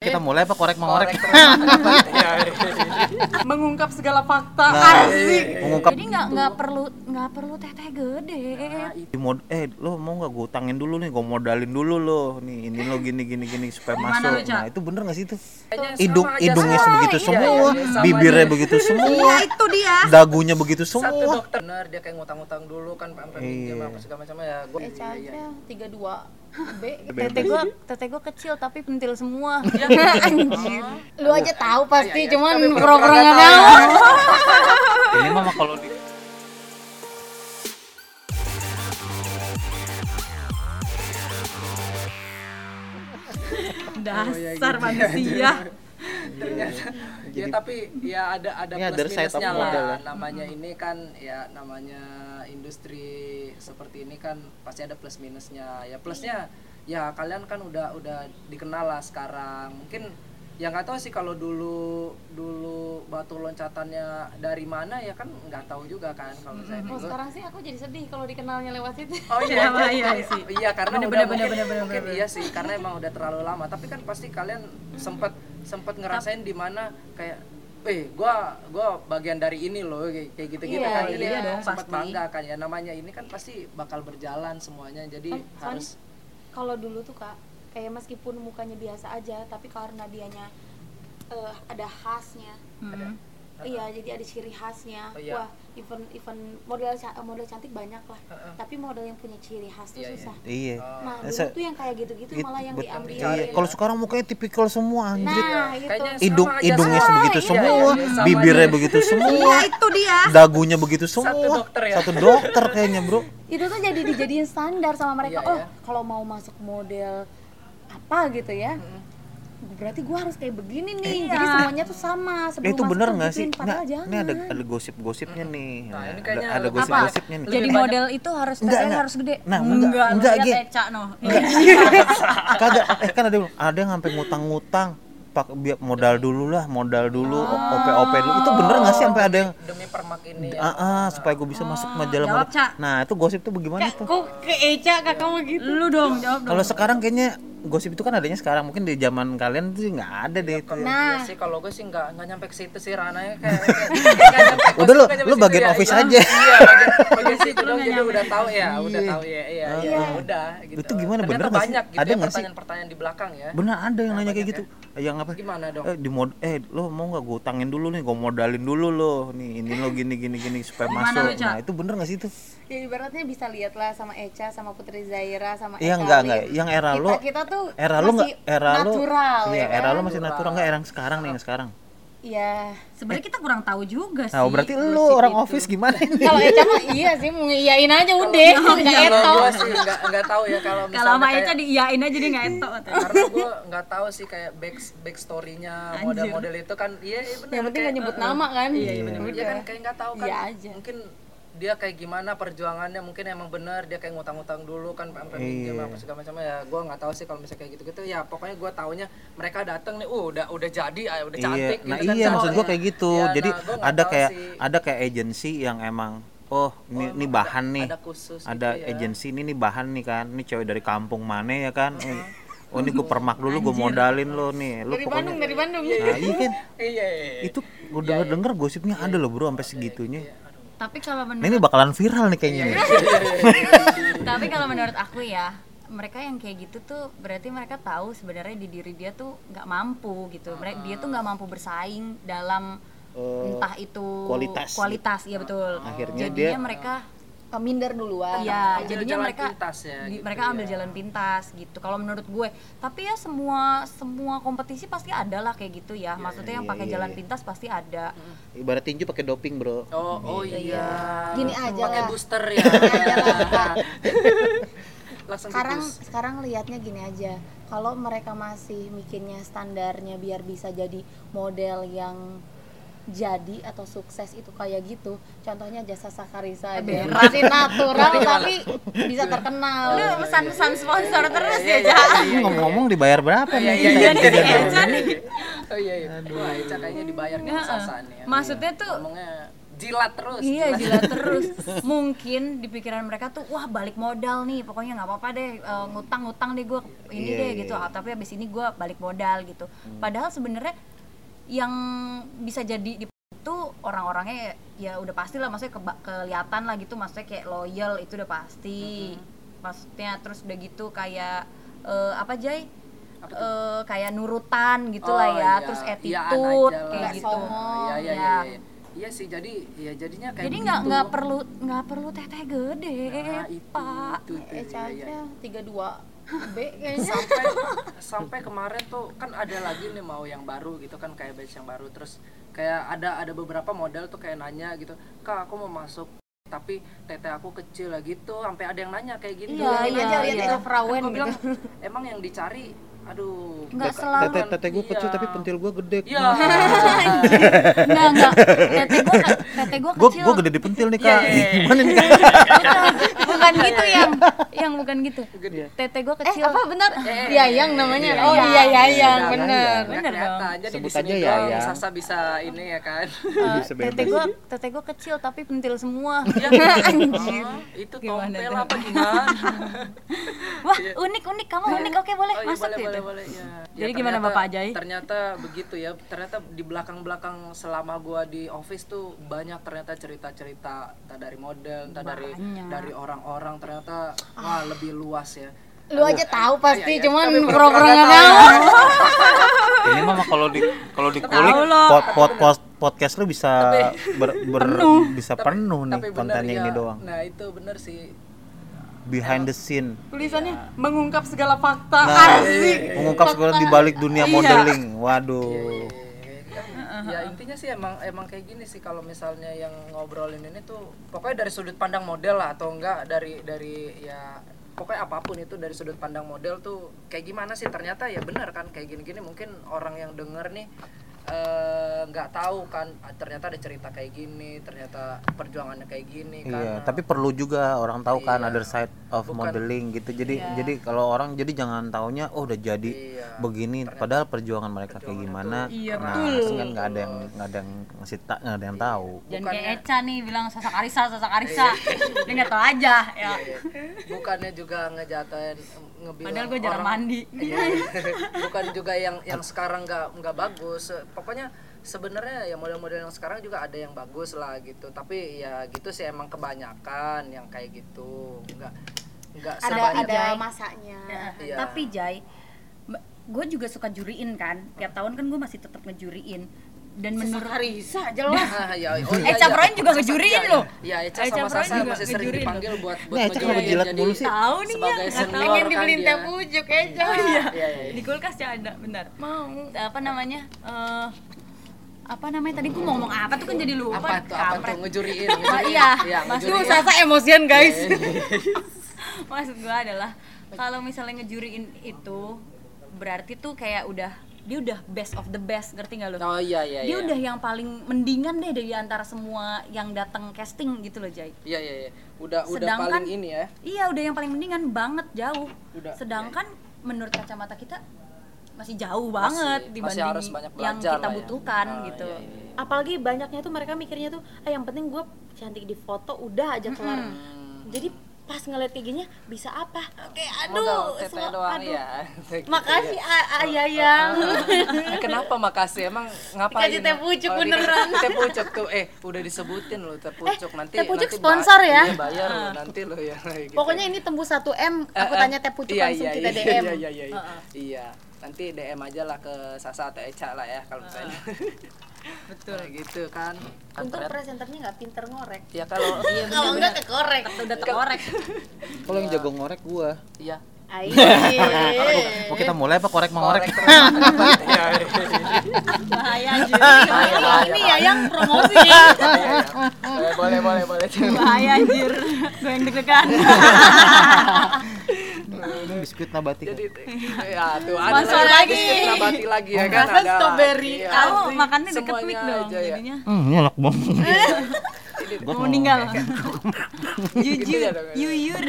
Kita mulai apa? Korek mengorek? mengungkap segala fakta. Nah, asik. mengungkap. Jadi nggak nggak perlu nggak perlu teteh gede. di mod eh lo mau nggak gue utangin dulu nih gue modalin dulu lo. Nih ini lo gini gini gini supaya masuk. nah itu bener nggak sih itu? Hidung hidungnya sebegitu semua bibirnya begitu semua. Itu dia. Dagunya begitu satu semua. dokter. Bener dia kayak ngutang-ngutang dulu kan sampai Iya. pinjam apa segala macam ya gue Eca aja tiga dua B teteh gua teteh gua kecil tapi pentil semua. Anjir. Lu aja tahu pasti cuman pura-pura nggak tahu. Ini mah mah kalau di dasar manusia. Ya tapi ya ada ada plus minusnya lah. ya. namanya ini kan ya namanya industri seperti ini kan pasti ada plus minusnya ya plusnya ya kalian kan udah udah dikenal lah sekarang mungkin ya nggak tahu sih kalau dulu dulu batu loncatannya dari mana ya kan nggak tahu juga kan kalau saya Oh, dulu sekarang sih aku jadi sedih kalau dikenalnya lewat situ Oh iya, Iya, iya, iya sih. iya karena Bener, udah bener, mungkin, bener, bener, mungkin bener. iya sih karena emang udah terlalu lama. Tapi kan pasti kalian sempat sempat ngerasain di mana kayak eh gua gua bagian dari ini loh kayak kayak gitu-gitu Iya, kan. Jadi iya dong, sempat pasti. bangga kan ya namanya ini kan pasti bakal berjalan semuanya. Jadi Kan, harus kalau dulu tuh kak kayak meskipun mukanya biasa aja tapi karena dianya eh, ada khasnya Hmm. Iya jadi ada ciri khasnya. Oh, iya. wah even even model model cantik banyak lah. Tapi model yang punya ciri khas tuh Iya, iya. susah. Iya. Nah Eh, dulu tuh yang kayak gitu-gitu It- malah yang bet- diambil. iya kalau sekarang mukanya tipikal semua anjir. Nah itu kayaknya hidung sama hidungnya semua. sebegitu Iya, semua iya, iya, sama bibirnya aja. begitu semua. Iya itu dia. Dagunya begitu semua. dokter ya? satu dokter kayaknya bro. Itu tuh jadi dijadiin standar sama mereka. Iya, oh iya. kalau mau masuk model apa gitu ya berarti gua harus kayak begini nih jadi semuanya tuh sama Eh, sebelum itu masuk bener nggak sih? Nggak, jangan ini ada ada gosip-gosipnya nih. Nah, ini ada, kayaknya ada gosip-gosipnya nih. jadi model itu harus Enggak, enggak. harus gede Nah, enggak, enggak, lihat Gi. Eca noh Enggak. Kagak, eh kan ada yang ada yang sampai ngutang-ngutang pak biar modal dulu lah, modal dulu, OP-OP dulu. Itu bener nggak sih sampai ada yang demi permak ini ya. ah, ah, supaya gue bisa masuk majalah jawab, modal. Nah, itu gosip tuh bagaimana tuh? kok ke Eca kakak mau gitu lu dong jawab dong Kalau sekarang kayaknya gosip itu kan adanya sekarang, mungkin di zaman kalian tuh nggak ada deh itu. Kalau Nah. gue sih kalau gue sih nggak nggak nyampe ke situ sih rananya kayak, kayak, nyampe Udah lu- lu situ bagian ya. office Iya, aja. Iya, bagian, bagian situ dong jadi udah tahu ya, udah tahu ya, iya, iya, udah gitu. Itu gimana, bener nggak sih? gitu Ada ya nggak sih? pertanyaan-pertanyaan di belakang ya. Bener ada yang nanya kayak gitu. Yang apa? Gimana dong? Eh di mod eh lo mau nggak gue utangin dulu nih, gue modalin dulu lo. Nih ini lo gini gini gini supaya masuk. Nah, itu bener nggak sih itu? ya ibaratnya bisa lihat lah sama Eca sama Putri Zaira sama Iya enggak enggak, yang era kita, lo kita tuh era lo masih enggak era lo natural Iya, ya era kan? lo masih natural enggak era yang sekarang nih yang sekarang. Iya. sebenarnya kita kurang tahu juga sih Nah, berarti lo gosip orang itu. office gimana ini? Kalau Eca mah iya sih mau ngiyain aja udah nggak Kalau eto. gue sih nggak nggak tahu ya kalau kalau sama misalnya Eca diiyain aja dia nggak etok katanya. karena gue nggak tahu sih kayak back back story-nya model-model itu kan iya iya benar Yang penting kayak- nggak nyebut nama kan. Iya, iya, bener. Dia kan kayak nggak tahu kan. Iya aja. Mungkin dia kayak gimana perjuangannya mungkin emang bener dia kayak ngutang-ngutang dulu kan sampai pinjam apa segala macam ya gue nggak tahu sih kalau misalnya kayak gitu-gitu ya pokoknya gue taunya mereka datang nih uh udah udah jadi ah, udah Iya, cantik nah gitu kan. iya So, maksud gua ya. kayak gitu. Ya, Jadi nah, ada kayak sih. ada kayak agensi yang emang oh ini, ini ada- bahan nih. ada khusus Ada gitu ya. agensi ini nih bahan nih kan. Ini cewek dari kampung mana ya kan. Eh, Oh ini gue permak dulu, gue modalin lo nih. Lo Dari pokoknya Bandung, dari Bandung. Nah, iya kan. iya iya, iya. Itu gue denger denger gosipnya ada loh bro sampai segitunya. Tapi kalau Nah menurut ini bakalan viral nih kayaknya nih. tapi kalau menurut aku ya mereka yang kayak gitu tuh berarti mereka tahu sebenarnya di diri dia tuh nggak mampu gitu mereka dia tuh nggak mampu bersaing dalam entah itu kualitas. kualitas iya betul Akhirnya jadinya dia- mereka minder duluan. Iya, jadinya jalan mereka pintas ya, di- gitu mereka ambil jalan pintas gitu. Kalau menurut gue, tapi ya semua semua kompetisi pasti ada lah kayak gitu ya. Maksudnya yang pakai jalan pintas pasti ada. Ibarat tinju pakai doping bro. oh oh iya Gini aja pakai booster ya langsung sekarang sekarang lihatnya gini aja kalau mereka masih mikirnya standarnya biar bisa jadi model yang jadi atau sukses itu kayak gitu. Contohnya jasa Sakarisa aja. Masih natural tapi bisa terkenal. Lu pesan-pesan sponsor terus Iya, ya. Ini ngomong-ngomong dibayar berapa Iya nih? iya iya. Jadi Eca nih. Oh iya iya. Wah, Eca kayaknya dibayar nih Sasan ya. Maksudnya tuh Ngomongnya jilat terus. Iya jilat. terus. Mungkin di pikiran mereka tuh wah balik modal nih pokoknya nggak apa-apa deh uh, ngutang-ngutang deh gue ini Iya, deh iya, gitu. iya. Ah, tapi abis ini gue balik modal gitu. Padahal sebenarnya yang bisa jadi di itu orang-orangnya ya, ya udah pasti lah maksudnya keba- kelihatan lah gitu maksudnya kayak loyal itu udah pasti maksudnya terus udah gitu kayak eh, apa Jay Apa Eh, kayak nurutan gitu Oh, lah ya iya. terus Iyaan attitude lah. kayak gitu songong. iya iya ya. iya iya iya sih jadi ya jadinya kayak jadi nggak begitu. nggak perlu nggak perlu teteh gede nah, itu, pak itu, itu, Eh, iya, iya. aja 32 B kayaknya. Sampai sampai kemarin tuh kan ada lagi nih mau yang baru gitu kan kayak batch yang baru. Terus kayak ada ada beberapa model tuh kayak nanya gitu kak aku mau masuk tapi teteh aku kecil lah gitu. Sampai ada yang nanya kayak gitu. Iya, iya, lihat iya. itu perawan Gua bilang, gitu emang yang dicari aduh Nggak selalu. Tete tete gue Iya. kecil tapi pentil gue gede. Iya. nggak nggak teteh gue teteh gue Gue kecil gue gede di pentil nih Iya, kak. iya, iya. Gimana nih kak? bukan gitu yang yang bukan gitu teteh gue eh kecil apa benar Eh, Yayang namanya iya, oh iya. iya Iya, iya. Bener Kelihatan. dong. Jadi Sebut aja doang Yayang. Sasa bisa ini ya kan. Eh, teteh gue teteh gue kecil tapi pentil semua anjir Oh, itu Gimana tompel apa gimana? Wah unik unik. Kamu unik. Oke boleh. Oh, iya, masuk boleh, gitu. boleh, boleh, ya. Jadi Ya, gimana, ternyata- Bapak Ajay? Ternyata begitu ya. Ternyata di belakang-belakang selama gua di office tuh banyak ternyata cerita-cerita. Entah dari model, entah dari dari orang-orang. Ternyata wah lebih luas ya. lu aja tahu pasti Iya, iya, cuman tapi pura-pura nggak tahu. Ini mah kalau di kalau dikulik pod, pod, pod- podcast lu bisa ber, ber- bisa penuh nih Tapi ya, ini doang. Nah, itu bener sih. Behind the scene. tulisannya mengungkap segala fakta Nah, asik mengungkap segala di balik dunia Iya. modeling. Waduh. ya intinya sih emang emang kayak gini sih kalau misalnya yang ngobrolin ini tuh pokoknya dari sudut pandang model lah atau enggak dari dari ya pokoknya apa pun itu dari sudut pandang model tuh kayak gimana sih ternyata ya benar kan kayak gini-gini mungkin orang yang denger nih eh, nggak tahu kan ah, ternyata ada cerita kayak gini ternyata perjuangannya kayak gini kan Iya, tapi perlu juga orang tahu kan Iya. other side of Bukan- modeling gitu. Jadi jadi kalau orang jadi jangan taunya oh udah jadi Iya. begini padahal perjuangan mereka kayak gimana. Iya, nah, betul. kan nggak ada yang nggak ada yang ngasih tak nggak ada yang tahu. jangan Bukannya- kayak Eca nih bilang sasak Arisa sasak Arisa dia nggak tahu aja ya Iya. bukannya juga ngejatuhin ngebilang Padahal gua jarang orang- mandi. Iya. bukan juga yang yang sekarang nggak nggak bagus pokoknya sebenarnya ya model-model yang sekarang juga ada yang bagus lah gitu. Tapi ya gitu sih emang kebanyakan yang kayak gitu. Nggak nggak ada sebanyak ada Jai. masanya. Iya. tapi Jai gue juga suka juriin kan. Tiap tahun kan gue masih tetap ngejuriin. Dan menurut Harisa jelas. Ah, ya, oh, Eca Proin juga ngejurin loh. Iya, Eca Eca sama Sasa juga masih sering dipanggil buat buat Nah, Eca kenapa jilat jadi mulu sih? Tahu nih ya, pengen kan dibeliin teh pujuk aja iya Iya, iya, iya. di kulkasnya ada benar. Mau apa namanya eh apa namanya tadi gue mau ngomong apa tuh kan jadi lupa apa tuh apa tuh ngejuriin, ngejuriin. iya. Iya, Mas- Duh, ngejuriin. Sasa emosian guys maksud gue adalah kalau misalnya ngejuriin itu berarti tuh kayak udah dia udah best of the best ngerti nggak lo Oh iya iya dia iya. udah yang paling mendingan deh dari antara semua yang datang casting gitu loh Jai Iya iya iya. Udah udah Sedangkan- paling ini ya. iya udah yang paling mendingan banget jauh Udah. sedangkan menurut kacamata kita masih jauh Masih- banget masih dibanding harus banyak yang kita lah ya. butuhkan Oh, gitu iya, iya, iya. apalagi banyaknya tuh mereka mikirnya tuh ah yang penting gue cantik di foto udah aja kelar Hmm. jadi pas ngeliat kayak gini bisa apa Modal aduh semua- doang aduh. ya. makasih ayah yang Kenapa makasih? Emang ngapain? Dikasih teh pucuk Oh, beneran. teh pucuk tuh eh udah disebutin loh teh pucuk nanti teh pucuk nanti sponsor ya? Iya bayar lo nanti lo ya. gitu. pokoknya ini tembus 1 m aku Eh, eh, tanya teh pucuk iya, langsung iya, kita iya, dm Iya iya iya. Iya. Iya. Nanti DM aja lah ke Sasa atau Eca lah ya kalau misalnya. Betul gitu kan. Untuk presenternya nggak pinter ngorek ya kalau iya kalau enggak kekorek udah terkorek Kalau yang jago ngorek gua. iya. Mau kita mulai apa korek mengorek? Iya, iya. bahaya bahaya, ini ya yang promosi Iya, iya. Eh, boleh boleh boleh bahaya anjir gue yang deg-degan biskuit nabati. jadi ya tuh ada Sponsor lagi lagi. biskuit nabati lagi ya kan ada strawberry. iya. kamu makannya deket mic dong aja ya. jadinya Hmm, enak banget. Mau meninggal Gitu jujur ya ya. yuyur